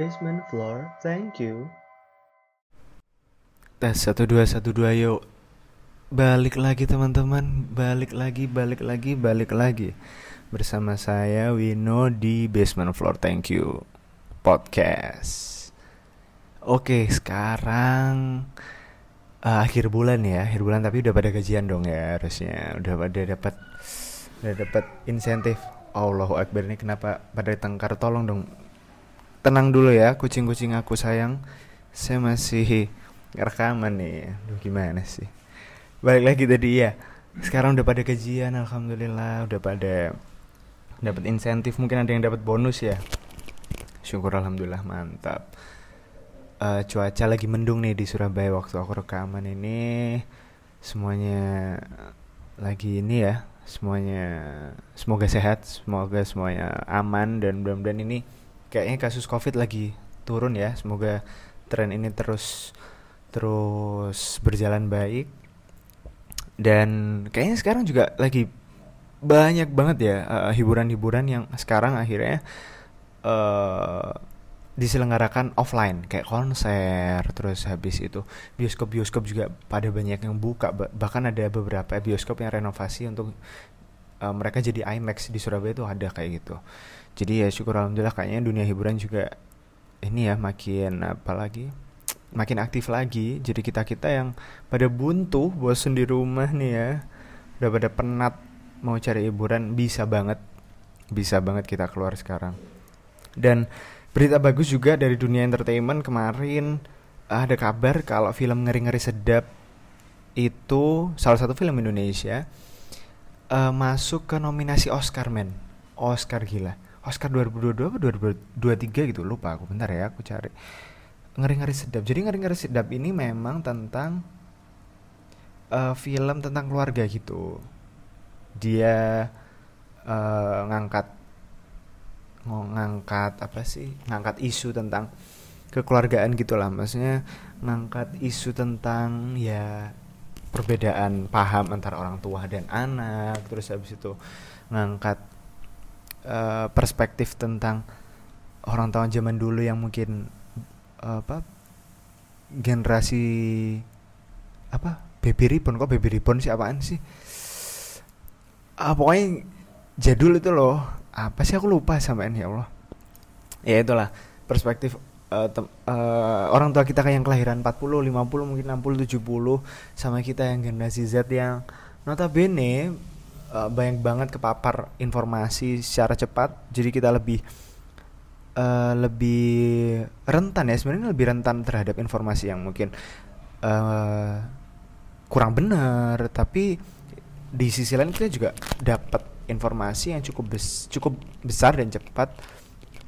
Basement floor, thank you. Tes satu dua satu dua yuk. Balik lagi teman-teman, balik lagi, balik lagi, balik lagi bersama saya Wino di Basement Floor. Thank you podcast. Oke, sekarang uh, akhir bulan ya, akhir bulan tapi udah pada gajian dong ya harusnya, udah pada dapat udah dapat insentif. Allahu Akbar ini kenapa pada tengkar tolong dong tenang dulu ya kucing-kucing aku sayang. Saya masih rekaman nih. Duh gimana sih? Balik lagi tadi ya sekarang udah pada gajian alhamdulillah. Udah pada dapat insentif mungkin ada yang dapat bonus ya. Syukur alhamdulillah mantap. Uh, cuaca lagi mendung nih di Surabaya waktu aku rekaman ini. Semuanya lagi ini ya semuanya semoga sehat semoga semuanya aman dan mudah-mudahan ini kayaknya kasus covid lagi turun ya. Semoga tren ini terus terus berjalan baik. Dan kayaknya sekarang juga lagi banyak banget ya hiburan hiburan-hiburan yang sekarang akhirnya uh, diselenggarakan offline. Kayak konser terus habis itu bioskop-bioskop juga pada banyak yang buka. Bahkan ada beberapa bioskop yang renovasi untuk uh, mereka jadi IMAX di Surabaya itu ada kayak gitu jadi ya syukur alhamdulillah kayaknya dunia hiburan juga ini ya makin apa lagi makin aktif lagi. Jadi kita kita yang pada buntu bosen di rumah nih ya udah pada penat mau cari hiburan bisa banget bisa banget kita keluar sekarang. Dan berita bagus juga dari dunia entertainment kemarin ada kabar kalau film ngeri-ngeri sedap itu salah satu film Indonesia uh, masuk ke nominasi Oscar men. Oscar gila Oscar 2022 atau 2023 gitu lupa aku. Bentar ya aku cari. Ngeri-ngeri sedap. Jadi ngeri-ngeri sedap ini memang tentang uh, film tentang keluarga gitu. Dia uh, ngangkat ngangkat apa sih? Ngangkat isu tentang kekeluargaan gitulah maksudnya ngangkat isu tentang ya perbedaan paham antara orang tua dan anak. Terus habis itu ngangkat uh, perspektif tentang orang tua zaman dulu yang mungkin uh, apa generasi apa baby reborn kok baby reborn sih? Apaan sih? Uh, pokoknya jadul itu loh. Apa sih? Aku lupa sampean ya Allah. Ya itulah perspektif uh, uh, orang tua kita kayak yang kelahiran 40, 50, mungkin 60, 70 sama kita yang generasi Z yang notabene uh, banyak banget kepapar informasi secara cepat. Jadi kita lebih uh, lebih rentan ya. Sebenarnya lebih rentan terhadap informasi yang mungkin uh, kurang benar. Tapi di sisi lain kita juga dapat informasi yang cukup bes cukup besar dan cepat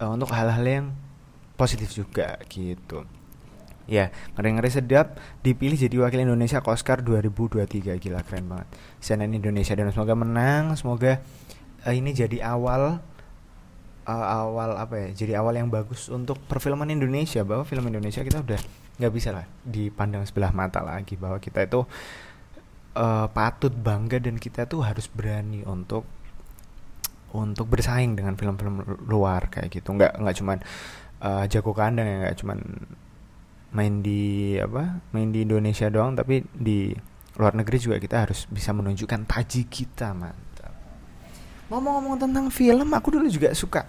uh, untuk hal-hal yang positif juga gitu Ya, ngeri-ngeri sedap dipilih jadi wakil Indonesia ke Oscar 2023 gila keren banget. CNN Indonesia dan semoga menang, semoga uh, ini jadi awal uh, awal apa ya? Jadi awal yang bagus untuk perfilman Indonesia bahwa film Indonesia kita udah nggak bisa lah dipandang sebelah mata lagi bahwa kita itu uh, patut bangga dan kita tuh harus berani untuk untuk bersaing dengan film-film luar kayak gitu. Nggak nggak cuman uh, jago kandang ya nggak cuman main di apa main di Indonesia doang tapi di luar negeri juga kita harus bisa menunjukkan taji kita mantap. Ngomong-ngomong tentang film aku dulu juga suka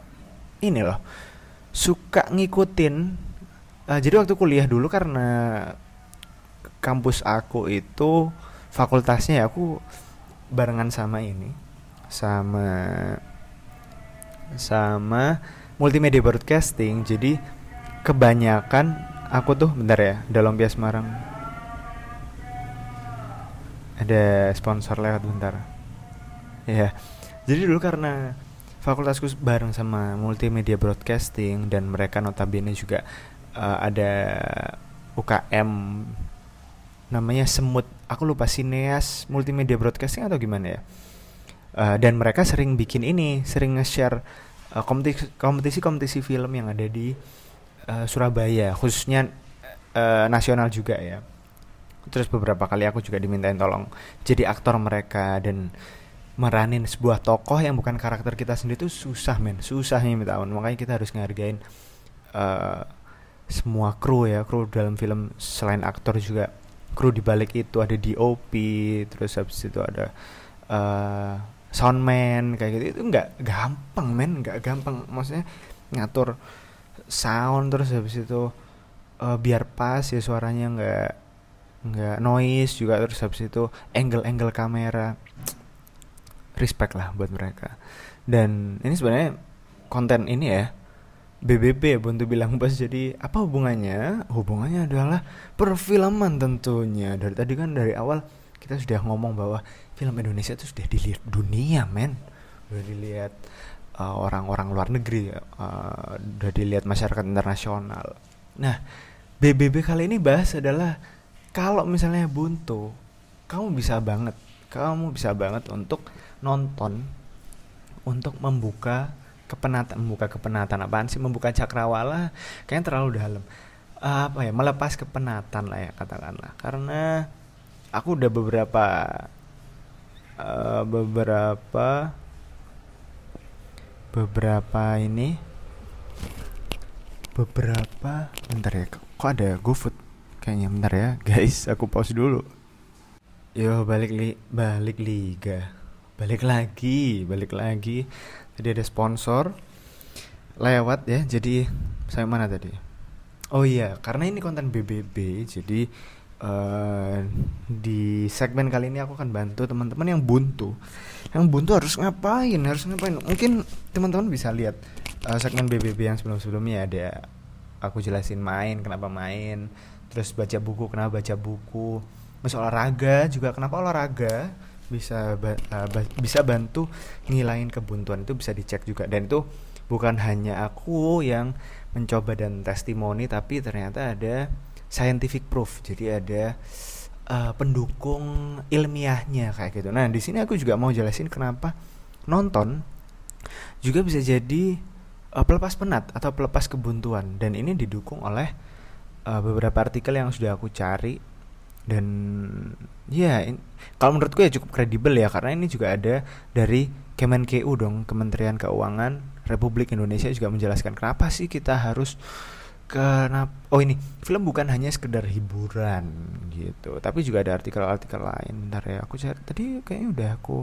ini loh suka ngikutin uh, jadi waktu kuliah dulu karena kampus aku itu fakultasnya ya aku barengan sama ini sama sama multimedia broadcasting. Jadi kebanyakan aku tuh bentar ya dalam bias Semarang. Ada sponsor lewat bentar. Ya jadi dulu karena fakultasku bareng sama multimedia broadcasting dan mereka notabene juga uh, ada UKM namanya semut. Aku lupa sineas multimedia broadcasting atau gimana ya. Uh, dan mereka sering bikin ini sering nge-share uh, kompetisi kompetisi film yang ada di uh, Surabaya khususnya uh, nasional juga ya. Terus beberapa kali aku juga dimintain tolong jadi aktor mereka dan meranin sebuah tokoh yang bukan karakter kita sendiri itu susah men. Susahnya minta ampun makanya kita harus ngargain uh, semua kru ya kru dalam film selain aktor juga. Kru di balik itu ada DOP terus habis itu ada uh, soundman kayak gitu. Itu nggak gampang men. Nggak gampang. Maksudnya ngatur sound terus habis itu uh, biar pas ya suaranya nggak nggak noise juga terus habis itu angle-angle kamera. Respect lah buat mereka. Dan ini sebenarnya konten ini ya BBB ya Buntu bilang pas jadi apa hubungannya? Hubungannya adalah perfilman tentunya. Dari tadi kan dari awal kita sudah ngomong bahwa film Indonesia itu sudah dilihat dunia men. Sudah dilihat uh, orang-orang uh, luar negeri uh, sudah dilihat masyarakat internasional. Nah BBB kali ini bahas adalah kalau misalnya buntu kamu bisa banget kamu bisa banget untuk nonton untuk membuka kepenatan membuka kepenatan apaan sih? Membuka cakrawala kayaknya terlalu dalam. Apa ya? Melepas kepenatan lah ya katakanlah. Karena aku udah beberapa uh, beberapa beberapa ini? Beberapa? Bentar ya kok ada GoFood? Kayaknya bentar ya guys aku pause dulu. Yo balik li balik liga. Balik lagi balik lagi. Jadi ada sponsor. Lewat ya jadi saya mana tadi? Oh iya karena ini konten BBB jadi uh, di segmen kali ini aku akan bantu teman-teman yang buntu. Yang buntu harus ngapain? Harus ngapain? Mungkin teman-teman bisa lihat uh, segmen BBB yang sebelum-sebelumnya ada aku jelasin main kenapa main terus baca buku kenapa baca buku masuk olahraga juga kenapa olahraga? Bisa ba uh, ba bisa bantu ngilain kebuntuan itu bisa dicek juga. Dan itu bukan hanya aku yang mencoba dan testimoni tapi ternyata ada scientific proof. Jadi ada uh, pendukung ilmiahnya kayak gitu. Nah di sini aku juga mau jelasin kenapa nonton juga bisa jadi uh, pelepas penat atau pelepas kebuntuan. Dan ini didukung oleh uh, beberapa artikel yang sudah aku cari. Dan ya in, kalau menurutku ya cukup kredibel ya karena ini juga ada dari Kemenkeu dong Kementerian Keuangan Republik Indonesia juga menjelaskan kenapa sih kita harus kenapa oh ini. Film bukan hanya sekedar hiburan gitu. Tapi juga ada artikel-artikel lain. Bentar ya aku cari. Tadi kayaknya udah aku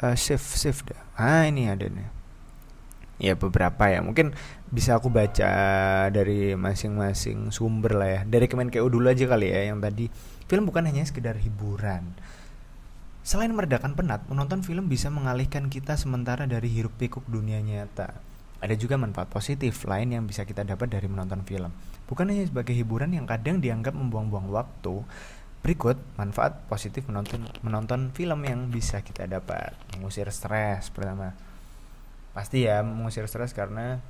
uh, save save dah. Ah ini ada nih. Ya beberapa ya. Mungkin bisa aku baca dari masing-masing sumber lah ya. Dari Kemenkeu dulu aja kali ya yang tadi. Film bukan hanya sekedar hiburan. Selain meredakan penat menonton film bisa mengalihkan kita sementara dari hiruk pikuk dunia nyata ada juga manfaat positif lain yang bisa kita dapat dari menonton film. Bukan hanya sebagai hiburan yang kadang dianggap membuang-buang waktu Berikut manfaat positif menonton menonton film yang bisa kita dapat. Mengusir stres pertama. Pasti ya mengusir stres karena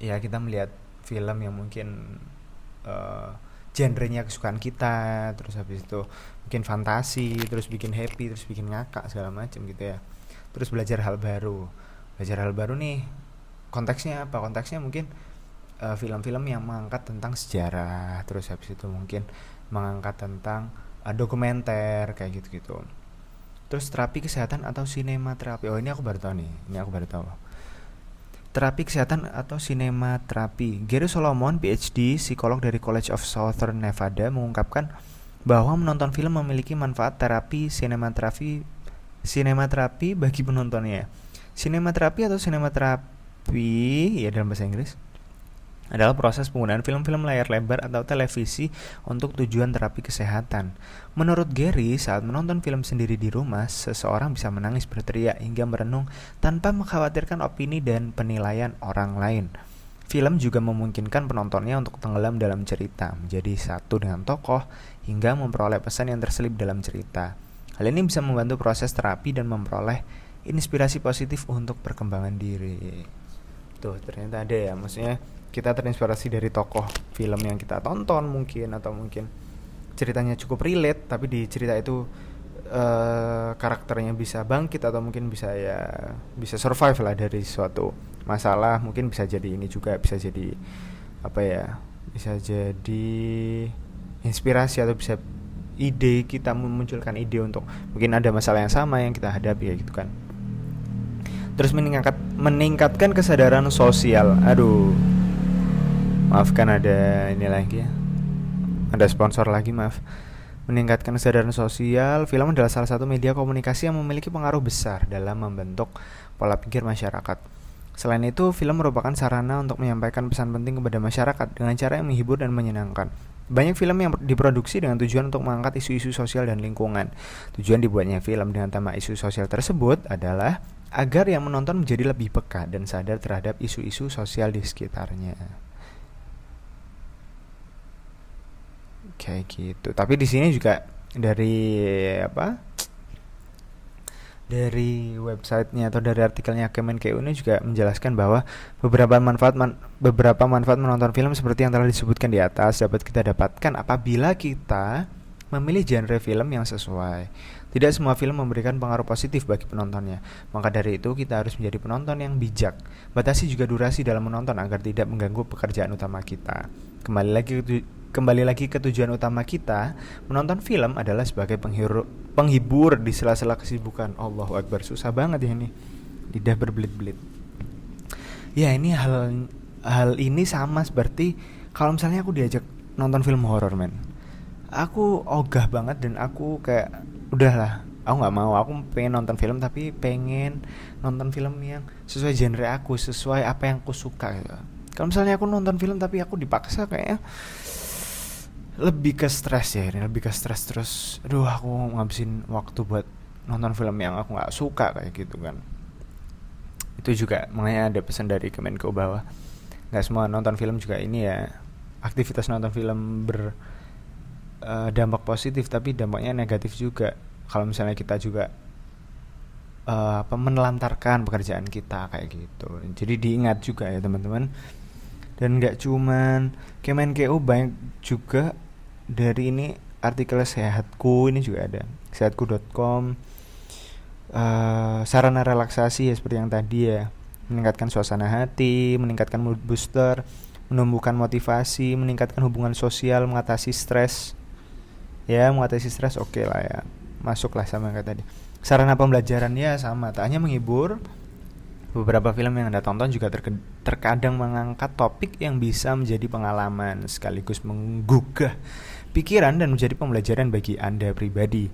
ya kita melihat film yang mungkin uh, genrenya kesukaan kita terus habis itu mungkin fantasi terus bikin happy terus bikin ngakak segala macam gitu ya. Terus belajar hal baru belajar hal baru nih konteksnya apa konteksnya mungkin eh, film-film uh, yang mengangkat tentang sejarah terus habis itu mungkin mengangkat tentang uh, dokumenter kayak gitu-gitu Terus terapi kesehatan atau sinema terapi. Oh, ini aku baru tahu nih. Ini aku baru tahu. Terapi kesehatan atau sinema terapi. Gary Solomon, PhD, psikolog dari College of Southern Nevada mengungkapkan bahwa menonton film memiliki manfaat terapi sinema terapi sinema terapi bagi penontonnya. Sinema terapi atau sinema terapi ya dalam bahasa Inggris adalah proses penggunaan film-film layar lebar atau televisi untuk tujuan terapi kesehatan. Menurut Gary, saat menonton film sendiri di rumah, seseorang bisa menangis berteriak hingga merenung tanpa mengkhawatirkan opini dan penilaian orang lain. Film juga memungkinkan penontonnya untuk tenggelam dalam cerita, menjadi satu dengan tokoh, hingga memperoleh pesan yang terselip dalam cerita. Hal ini bisa membantu proses terapi dan memperoleh inspirasi positif untuk perkembangan diri. Tuh, ternyata ada ya, maksudnya kita terinspirasi dari tokoh film yang kita tonton mungkin atau mungkin ceritanya cukup relate tapi di cerita itu uh, karakternya bisa bangkit atau mungkin bisa ya bisa survive lah dari suatu masalah. Mungkin bisa jadi ini juga bisa jadi apa ya bisa jadi inspirasi atau bisa ide kita memunculkan ide untuk mungkin ada masalah yang sama yang kita hadapi ya gitu kan terus meningkat meningkatkan kesadaran sosial. Aduh. Maafkan ada ini lagi ya. Ada sponsor lagi maaf. Meningkatkan kesadaran sosial. Film adalah salah satu media komunikasi yang memiliki pengaruh besar dalam membentuk pola pikir masyarakat. Selain itu, film merupakan sarana untuk menyampaikan pesan penting kepada masyarakat dengan cara yang menghibur dan menyenangkan. Banyak film yang diproduksi dengan tujuan untuk mengangkat isu-isu sosial dan lingkungan. Tujuan dibuatnya film dengan tema isu sosial tersebut adalah agar yang menonton menjadi lebih peka dan sadar terhadap isu-isu sosial di sekitarnya. Kayak gitu. Tapi di sini juga dari apa? Dari websitenya atau dari artikelnya Kemenkeu ini juga menjelaskan bahwa beberapa manfaat man, beberapa manfaat menonton film seperti yang telah disebutkan di atas dapat kita dapatkan apabila kita memilih genre film yang sesuai. Tidak semua film memberikan pengaruh positif bagi penontonnya. Maka dari itu kita harus menjadi penonton yang bijak. Batasi juga durasi dalam menonton agar tidak mengganggu pekerjaan utama kita. Kembali lagi kembali lagi ke tujuan utama kita, menonton film adalah sebagai penghibur, penghibur di sela-sela kesibukan. Allahu Akbar, susah banget ya ini. Lidah berbelit-belit. Ya, ini hal hal ini sama seperti kalau misalnya aku diajak nonton film horor, men. Aku ogah banget dan aku kayak udahlah, aku nggak mau. Aku pengen nonton film tapi pengen nonton film yang sesuai genre aku, sesuai apa yang aku suka gitu. Kalau misalnya aku nonton film tapi aku dipaksa kayak lebih ke stres ya ini lebih ke stres terus aduh aku ngabisin waktu buat nonton film yang aku nggak suka kayak gitu kan. Itu juga makanya ada pesan dari Kemenko bahwa nggak semua nonton film juga ini ya aktivitas nonton film ber uh, dampak positif tapi dampaknya negatif juga. Kalau misalnya kita juga uh, apa menelantarkan pekerjaan kita kayak gitu. Jadi diingat juga ya teman-teman. Dan nggak cuman Kemenkeu banyak juga dari ini artikel sehatku ini juga ada. Sehatku.com uh, sarana relaksasi ya seperti yang tadi ya. Meningkatkan suasana hati meningkatkan mood booster menumbuhkan motivasi meningkatkan hubungan sosial mengatasi stres. Ya mengatasi stres oke okay lah ya. Masuklah sama kayak tadi. Sarana pembelajaran ya sama. Tak hanya menghibur Beberapa film yang Anda tonton juga terkadang mengangkat topik yang bisa menjadi pengalaman sekaligus menggugah pikiran dan menjadi pembelajaran bagi Anda pribadi.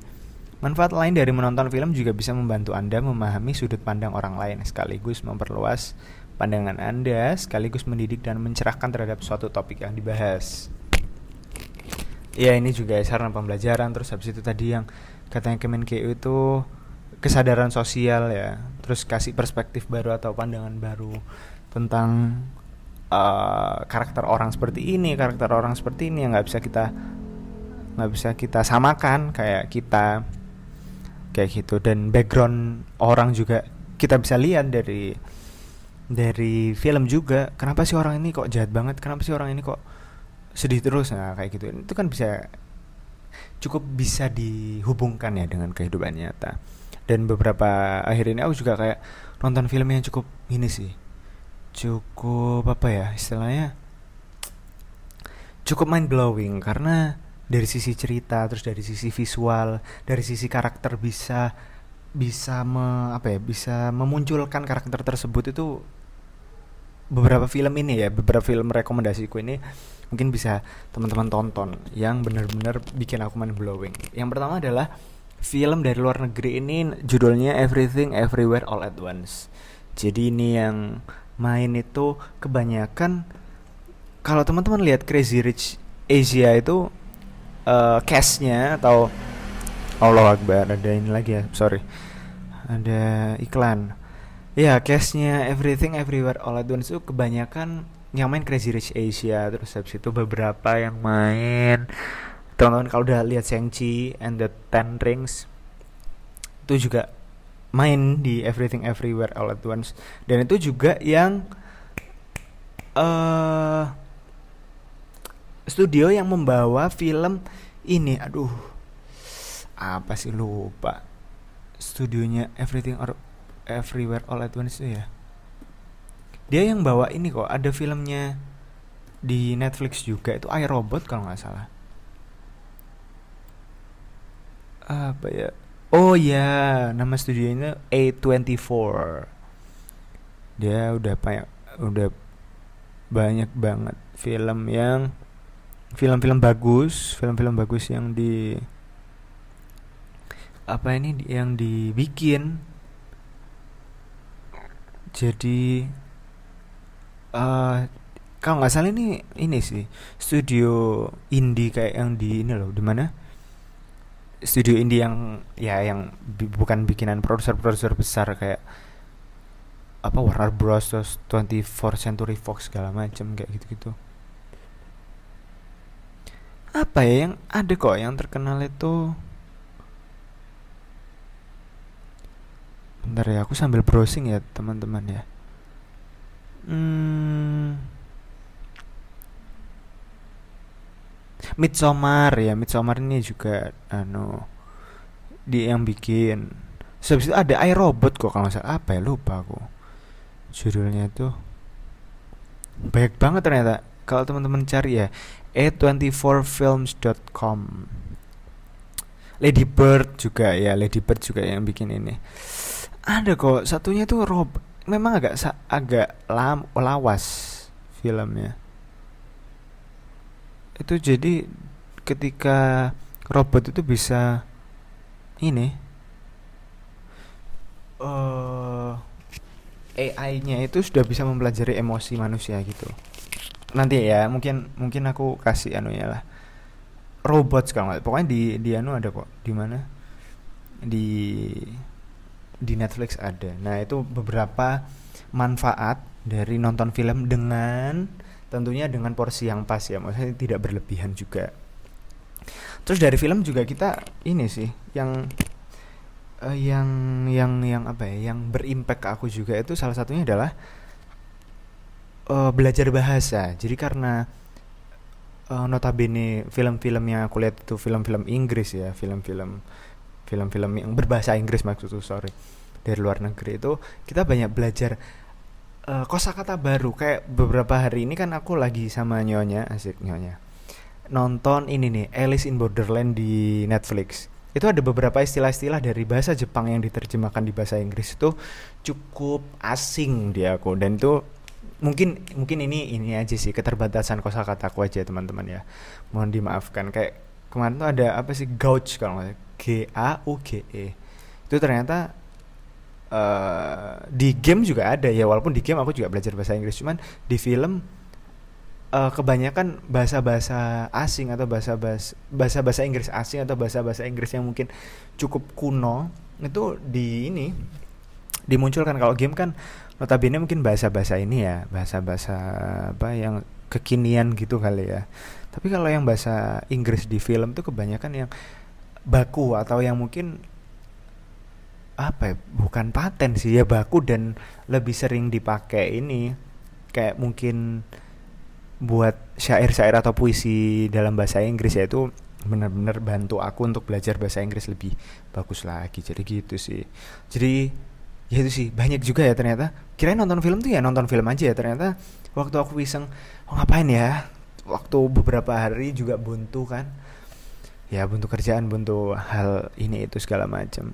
Manfaat lain dari menonton film juga bisa membantu Anda memahami sudut pandang orang lain sekaligus memperluas pandangan Anda sekaligus mendidik dan mencerahkan terhadap suatu topik yang dibahas. Ya ini juga sarana pembelajaran terus habis itu tadi yang katanya Kemenkeu itu kesadaran sosial ya terus kasih perspektif baru atau pandangan baru tentang uh, karakter orang seperti ini karakter orang seperti ini yang nggak bisa kita nggak bisa kita samakan kayak kita kayak gitu. Dan background orang juga kita bisa lihat dari dari film juga kenapa sih orang ini kok jahat banget kenapa sih orang ini kok sedih terus? Nah kayak gitu. Itu kan bisa cukup bisa dihubungkan ya dengan kehidupan nyata. Dan beberapa akhir ini aku juga kayak nonton film yang cukup ini sih. Cukup apa ya istilahnya? Cukup mind blowing karena dari sisi cerita terus dari sisi visual dari sisi karakter bisa bisa me, apa ya bisa memunculkan karakter tersebut itu beberapa film ini ya beberapa film rekomendasiku ini mungkin bisa teman-teman tonton yang benar-benar bikin aku mind blowing yang pertama adalah film dari luar negeri ini judulnya Everything Everywhere All at Once. Jadi ini yang main itu kebanyakan kalau teman-teman lihat Crazy Rich Asia itu uh, cashnya atau Allah Akbar ada ini lagi ya sorry. Ada iklan. Ya cashnya Everything Everywhere All at Once itu kebanyakan yang main Crazy Rich Asia terus habis itu beberapa yang main. Teman-teman kalau udah lihat Shang-Chi and the Ten Rings itu juga main di Everything Everywhere All at Once. Dan itu juga yang uh, studio yang membawa film ini. Aduh apa sih? Lupa. Studionya Everything or Everywhere All at Once itu ya? Dia yang bawa ini kok. Ada filmnya di Netflix juga. Itu iRobot kalau nggak salah. Apa ya? Oh ya nama studionya A24 dia udah banyak udah banyak banget film yang film-film bagus film-film bagus yang di apa ini yang dibikin jadi uh, kalau nggak salah ini ini sih studio indie kayak yang di ini loh di mana? Studio indie yang ya yang bi- bukan bikinan produser-produser besar kayak apa Warner Bros. terus 24 Century Fox segala macam kayak gitu-gitu apa ya yang ada kok yang terkenal itu Bentar ya, aku sambil browsing ya teman-teman ya. Hmm. Midsommar ya, Midsommar ini juga anu dia yang bikin. Sebab itu ada iRobot kok kalau salah apa ya lupa aku. Judulnya tuh banyak banget ternyata. Kalau teman-teman cari ya. A24films.com. Lady Bird juga ya, Lady Bird juga yang bikin ini. Ada kok satunya tuh Rob memang agak agak lam, lawas filmnya. Itu jadi ketika robot itu bisa ini uh, eh, AI-nya itu sudah bisa mempelajari emosi manusia gitu nanti ya mungkin mungkin aku kasih anu ya lah robot sekarang pokoknya di di anu ada kok di mana di di Netflix ada. Nah, itu beberapa manfaat dari nonton film dengan tentunya dengan porsi yang pas ya, maksudnya tidak berlebihan juga. Terus dari film juga kita ini sih yang uh, yang yang yang apa ya, yang berimpact ke aku juga itu salah satunya adalah uh, belajar bahasa. Jadi karena uh, notabene film-film yang aku lihat itu film-film Inggris ya, film-film film-film yang berbahasa Inggris maksudku sorry dari luar negeri itu kita banyak belajar uh, kosakata baru. Kayak beberapa hari ini kan aku lagi sama nyonya asik nyonya nonton ini nih Alice in Borderland di Netflix. Itu ada beberapa istilah-istilah dari bahasa Jepang yang diterjemahkan di bahasa Inggris itu cukup asing di aku. Dan itu mungkin mungkin ini ini aja sih keterbatasan kosakataku aja teman-teman ya. Mohon dimaafkan. Kayak kemarin tuh ada apa sih gouge kalau nggak G A U G E. Itu ternyata uh, di game juga ada ya walaupun di game aku juga belajar bahasa Inggris. Cuman di film uh, kebanyakan bahasa-bahasa asing atau bahasa-bahasa bahasa-bahasa Inggris asing atau bahasa-bahasa Inggris yang mungkin cukup kuno itu di ini dimunculkan. Kalau game kan notabene mungkin bahasa-bahasa ini ya bahasa-bahasa apa yang kekinian gitu kali ya. Tapi kalau yang bahasa Inggris di film tuh kebanyakan yang baku atau yang mungkin apa ya bukan paten sih ya baku dan lebih sering dipakai ini. Kayak mungkin buat syair-syair atau puisi dalam bahasa Inggris ya itu benar-benar bantu aku untuk belajar bahasa Inggris lebih bagus lagi. Jadi gitu sih. Jadi ya itu sih banyak juga ya ternyata. Kira nonton film tuh ya nonton film aja ya ternyata. Waktu aku iseng oh, ngapain ya? Waktu beberapa hari juga buntu kan. Ya buntu kerjaan buntu hal ini itu segala macam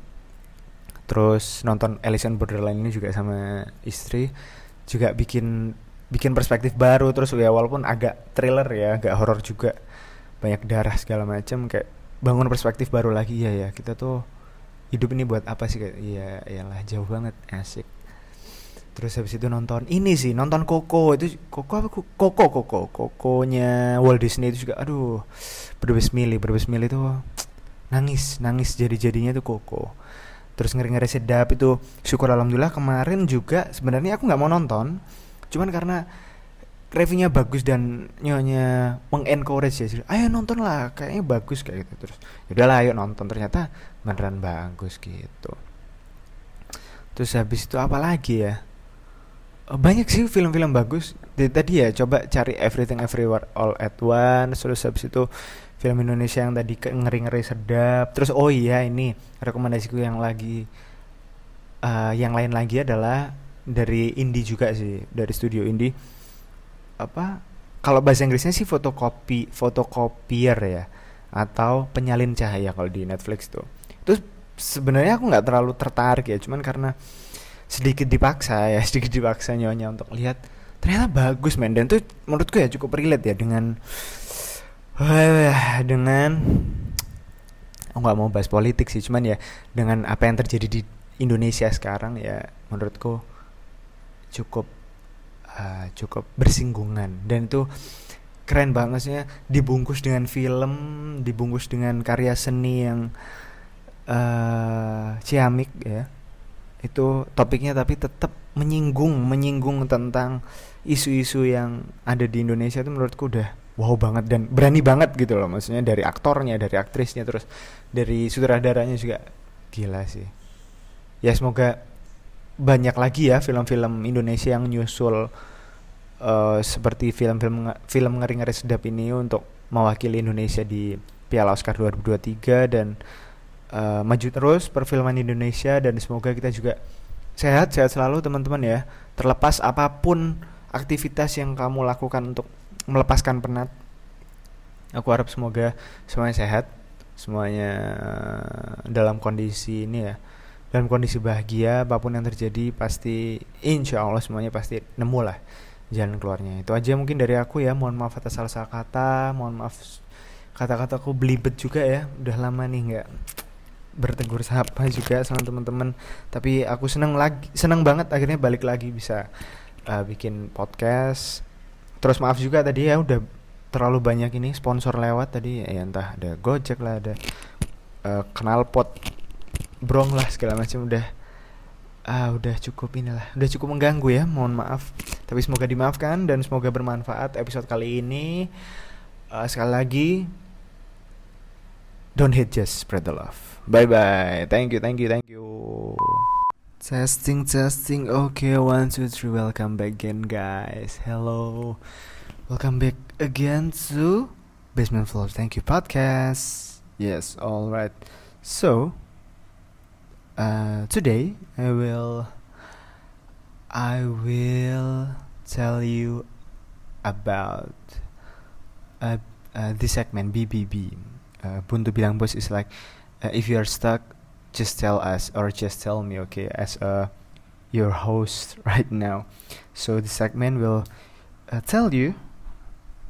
terus nonton Alice in Borderland ini juga sama istri juga bikin bikin perspektif baru. Terus ya walaupun agak thriller ya agak horor juga. Banyak darah segala macam kayak bangun perspektif baru lagi ya ya. Kita tuh hidup ini buat apa sih? Kayak iya lah jauh banget asik. Terus habis itu nonton ini sih nonton Koko itu Koko apa Koko Koko Kokonya Walt Disney itu juga aduh berbes mili berbes mili itu nangis nangis jadi jadinya tuh Koko terus ngeri ngeri sedap itu syukur alhamdulillah kemarin juga sebenarnya aku nggak mau nonton cuman karena reviewnya bagus dan nyonya mengencourage ya ayo nonton lah kayaknya bagus kayak gitu. Terus udahlah ayo nonton. Ternyata beneran bagus gitu. Terus habis itu apa lagi ya? Oh, banyak sih film-film bagus. Jadi, tadi ya coba cari Everything Everywhere All at Once terus habis itu film Indonesia yang tadi ngeri-ngeri sedap. Terus oh iya ini rekomendasiku yang lagi uh, yang lain lagi adalah dari indie juga sih dari studio indie apa kalau bahasa Inggrisnya sih fotokopi fotokopier ya atau penyalin cahaya kalau di Netflix tuh. Terus sebenarnya aku nggak terlalu tertarik ya cuman karena sedikit dipaksa ya sedikit dipaksa nyonya untuk lihat ternyata bagus men. Dan tuh menurutku ya cukup relate ya dengan dengan aku nggak mau bahas politik sih cuman ya dengan apa yang terjadi di Indonesia sekarang ya menurutku cukup uh, cukup bersinggungan. Dan itu keren banget maksudnya dibungkus dengan film dibungkus dengan karya seni yang uh, ciamik ya. Itu topiknya tapi tetap menyinggung menyinggung tentang isu-isu yang ada di Indonesia itu menurutku udah wow banget dan berani banget gitu loh. Maksudnya dari aktornya dari aktrisnya terus dari sutradaranya juga gila sih. Ya semoga banyak lagi ya film-film Indonesia yang nyusul uh, seperti film-film film ngeri-ngeri sedap ini untuk mewakili Indonesia di Piala Oscar 2023 dan uh, maju terus perfilman Indonesia dan semoga kita juga sehat sehat selalu teman-teman ya. Terlepas apa pun aktivitas yang kamu lakukan untuk melepaskan penat aku harap semoga semuanya sehat semuanya dalam kondisi ini ya dalam kondisi bahagia apa pun yang terjadi pasti insya Allah semuanya pasti nemu lah jalan keluarnya. Itu aja mungkin dari aku ya. Mohon maaf atas salah salah kata mohon maaf kata-kataku belibet juga ya. Udah lama nih nggak bertegur sapa juga sama teman-teman. Tapi aku senang lagi senang banget akhirnya balik lagi bisa uh, bikin podcast. Terus maaf juga tadi ya udah terlalu banyak ini sponsor lewat tadi. Ya entah ada Gojek lah ada uh, kenal pot brong lah segala macam udah ah udah cukup inilah udah cukup mengganggu ya mohon maaf tapi semoga dimaafkan dan semoga bermanfaat episode kali ini uh, sekali lagi don't hate just spread the love Bye bye. Thank you, thank you, thank you. Testing, testing. Okay, one, two, three. Welcome back again, guys. Hello. Welcome back again to Basement Floor. Thank you, podcast. Yes, all right. So, uh, today I will, I will tell you about uh, uh, this segment BBB. Uh, Buntu bilang bos is like uh, if you are stuck just tell us or just tell me okay as a your host right now so the segment will uh, tell you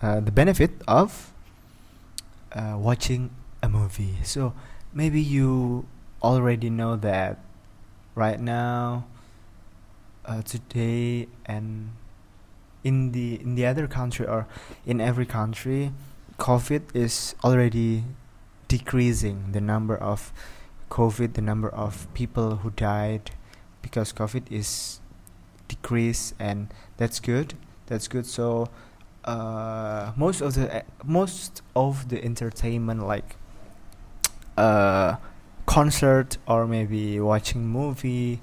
uh, the benefit of uh, watching a movie so maybe you already know that right now uh, today and in the in the other country or in every country covid is already decreasing the number of COVID, the number of people who died because COVID is decreased, and that's good. That's good. So uh, most of the most of the entertainment like uh, concert or maybe watching movie,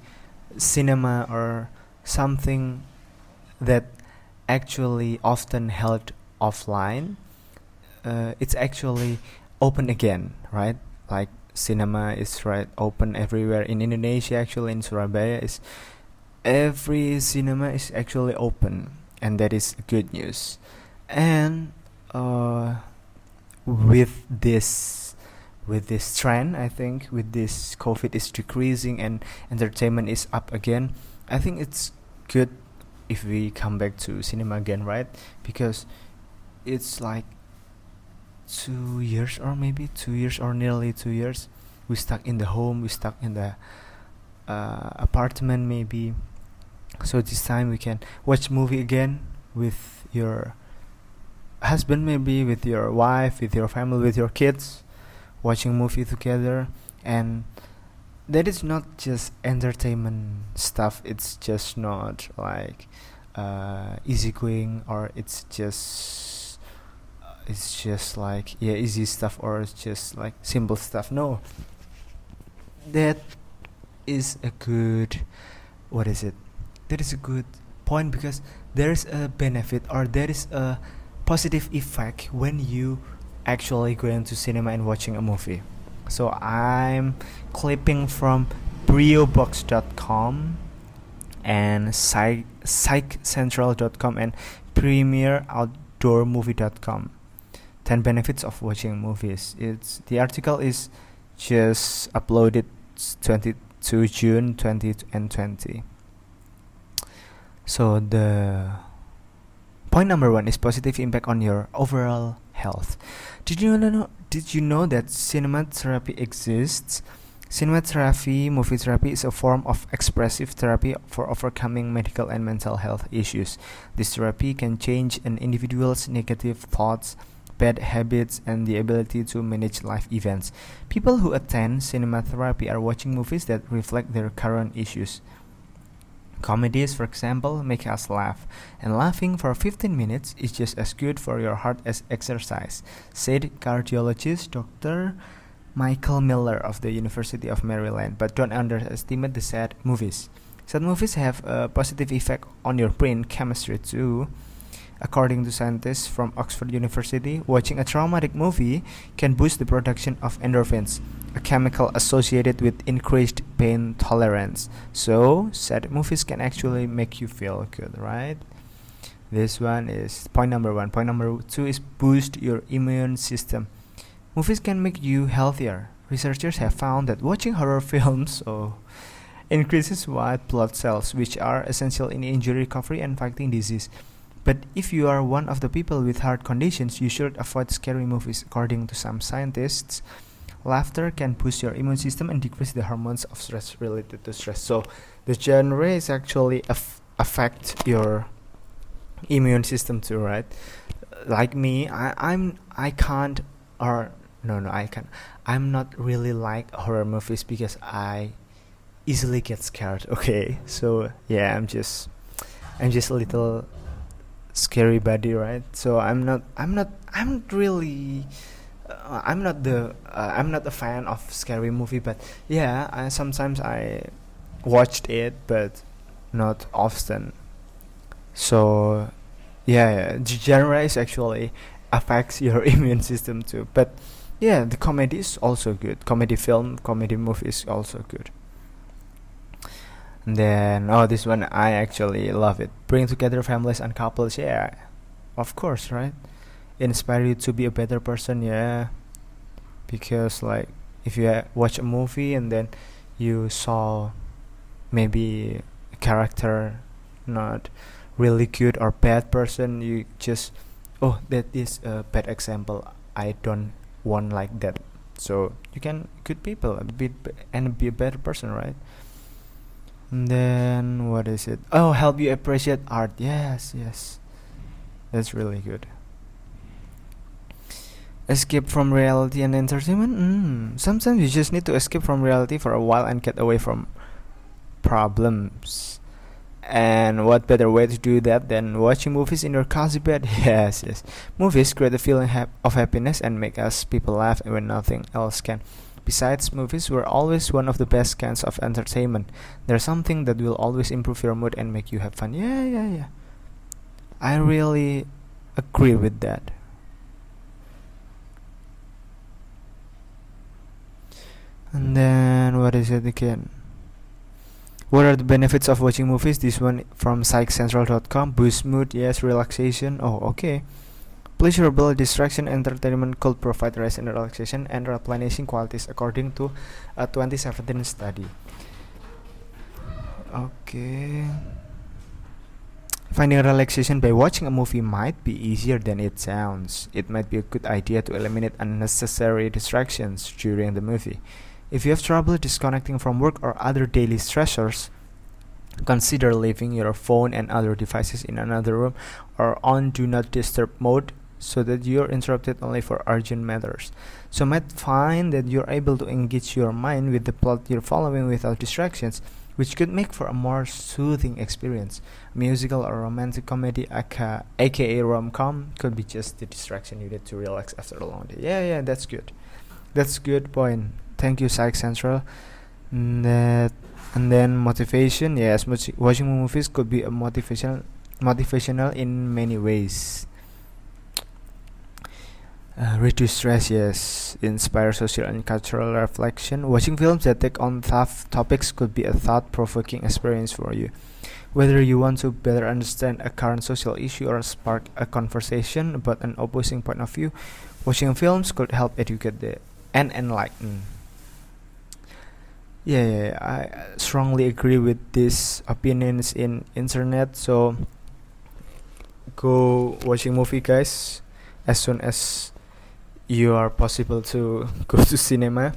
cinema or something that actually often held offline. Uh, it's actually open again, right? Like cinema is right open everywhere in Indonesia. Actually, in Surabaya is every cinema is actually open, and that is good news. And uh, with this with this trend, I think with this COVID is decreasing and entertainment is up again. I think it's good if we come back to cinema again, right? Because it's like two years or maybe two years or nearly two years we stuck in the home we stuck in the uh, apartment maybe so this time we can watch movie again with your husband maybe with your wife with your family with your kids watching movie together. And that is not just entertainment stuff. It's just not like uh, easygoing or it's just it's just like yeah easy stuff or it's just like simple stuff. No. That is a good what is it? That is a good point because there's a benefit or there is a positive effect when you actually going to cinema and watching a movie. So i'm clipping from briobox.com and psych psychcentral.com and premiereoutdoormovie.com 10 benefits of watching movies. It's the article is just uploaded 22 june 2020 So the point number one is positive impact on your overall health. Did you know? Did you know that cinema therapy exists? Cinema therapy, movie therapy, is a form of expressive therapy for overcoming medical and mental health issues. This therapy can change an individual's negative thoughts, bad habits, and the ability to manage life events. People who attend cinema therapy are watching movies that reflect their current issues. Comedies, for example, make us laugh, and laughing for 15 minutes is just as good for your heart as exercise, said cardiologist Dr. Michael Miller of the University of Maryland. But don't underestimate the sad movies. Sad movies have a positive effect on your brain chemistry too. According to scientists from Oxford University, watching a traumatic movie can boost the production of endorphins, a chemical associated with increased pain tolerance. So, sad movies can actually make you feel good, right? This one is point number one. Point number two is boost your immune system. Movies can make you healthier. Researchers have found that watching horror films oh, increases white blood cells, which are essential in injury recovery and fighting disease. But if you are one of the people with heart conditions, you should avoid scary movies. According to some scientists, laughter can boost your immune system and decrease the hormones of stress related to stress. So the genre is actually aff- affect your immune system too, right? Like me, I, I'm I can't or no no I can I'm not really like horror movies because I easily get scared. Okay, so yeah, I'm just I'm just a little scary body right? So i'm not i'm not i'm not really uh, i'm not the uh, i'm not a fan of scary movie but yeah I, sometimes i watched it but not often. So yeah, the genre is actually affects your immune system too but yeah the comedy is also good. Comedy film comedy movie is also good and then oh this one I actually love it. Bring together families and couples, yeah. Of course, right? Inspire you to be a better person, yeah. Because like if you uh, watch a movie and then you saw maybe a character not really good or bad person, you just oh that is a bad example. I don't want like that. So you can good people be and be a better person, right? Then what is it? Oh, help you appreciate art. Yes, yes. That's really good. Escape from reality and entertainment? Mm, sometimes you just need to escape from reality for a while and get away from problems. And what better way to do that than watching movies in your cozy bed? Yes, yes. Movies create a feeling ha- of happiness and make us people laugh when nothing else can. Besides, movies were always one of the best kinds of entertainment. There's something that will always improve your mood and make you have fun. Yeah, yeah, yeah. I really agree with that. And then, what is it again? What are the benefits of watching movies? This one from psychcentral.com. Boost mood, yes. Relaxation, oh, okay. Pleasurable distraction entertainment could provide rest and relaxation and replenishing qualities according to a 2017 study. Okay. Finding relaxation by watching a movie might be easier than it sounds. It might be a good idea to eliminate unnecessary distractions during the movie. If you have trouble disconnecting from work or other daily stressors, consider leaving your phone and other devices in another room or on do not disturb mode so that you're interrupted only for urgent matters. So might find that you're able to engage your mind with the plot you're following without distractions, which could make for a more soothing experience. A musical or romantic comedy, aka, aka rom-com, could be just the distraction you need to relax after a long day. Yeah, yeah, that's good. That's good point. Thank you, Psych Central. And, that, and then motivation. Yes, watching movies could be a motivational motivational in many ways. Uh, reduce stress, yes. Inspire social and cultural reflection. Watching films that take on tough topics could be a thought provoking experience for you. Whether you want to better understand a current social issue or spark a conversation about an opposing point of view, watching films could help educate the, and enlighten. yeah, yeah, I strongly agree with these opinions in internet. So go watching movie, guys, as soon as you are possible to go to cinema.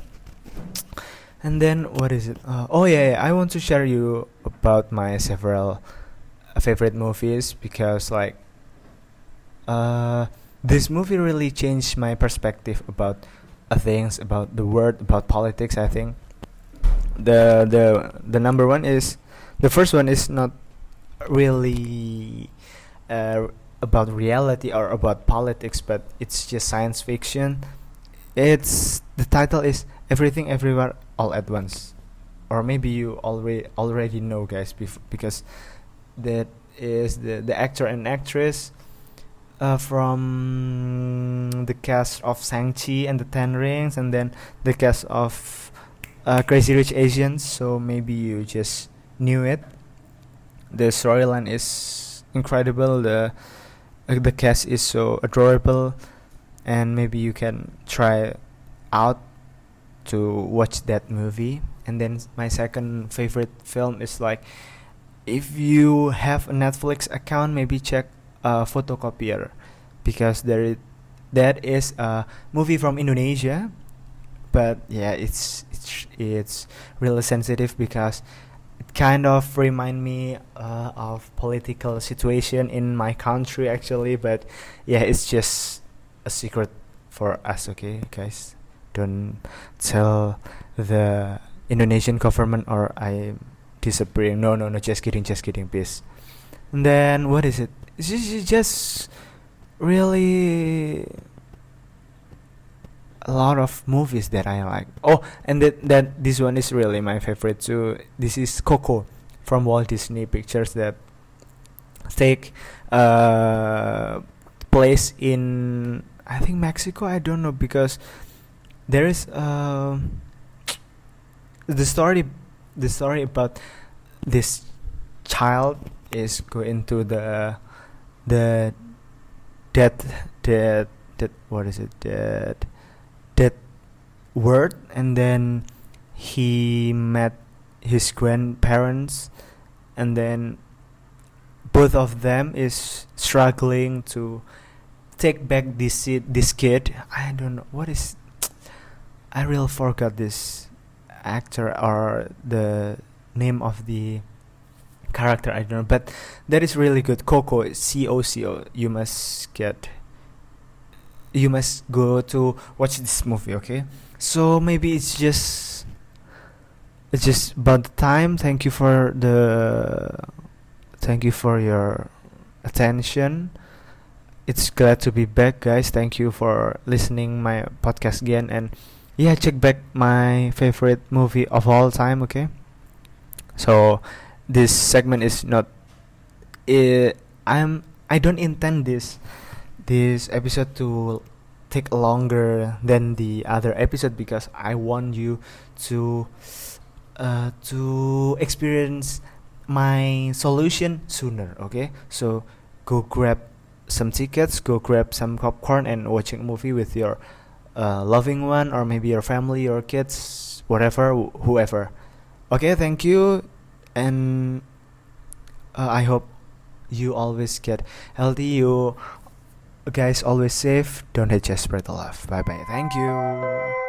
And then what is it? Uh, oh yeah, yeah, I want to share you about my several favorite movies because like uh, this movie really changed my perspective about uh, things about the world about politics. I think the the the number one is the first one is not really uh, about reality or about politics, but it's just science fiction. It's the title is Everything Everywhere All at Once, or maybe you already already know, guys, bef- because that is the the actor and actress uh, from the cast of Shang-Chi and the Ten Rings, and then the cast of uh, Crazy Rich Asians. So maybe you just knew it. The storyline is incredible. The the cast is so adorable, and maybe you can try out to watch that movie. And then my second favorite film is like, if you have a Netflix account, maybe check uh, photocopier because there that is a movie from Indonesia but yeah it's it's it's really sensitive because kind of remind me uh, of political situation in my country actually but yeah it's just a secret for us okay guys? Don't tell the Indonesian government or I disappearing no no no just kidding just kidding please. And then what is it? It's just, just really a lot of movies that I like. Oh, and that that this one is really my favorite too. This is Coco from Walt Disney Pictures that take uh place in I think Mexico. I don't know because there is uh, the story the story about this child is going to the the death death death what is it death that word and then he met his grandparents and then both of them is struggling to take back this this kid. I don't know what is i really forgot this actor or the name of the character i don't know but that is really good. Coco c o c o you must get you must go to watch this movie okay? So maybe it's just it's just about the time. Thank you for the thank you for your attention. It's glad to be back guys. Thank you for listening my podcast again. And yeah check back my favorite movie of all time okay? So this segment is not uh, i'm i don't intend this this episode to take longer than the other episode because I want you to uh, to experience my solution sooner. Okay, so go grab some tickets, go grab some popcorn, and watching a movie with your uh, loving one or maybe your family or kids, whatever, wh- whoever. Okay, thank you, and uh, I hope you always get healthy. You guys always safe. Don't hate just spread the love. Bye bye thank you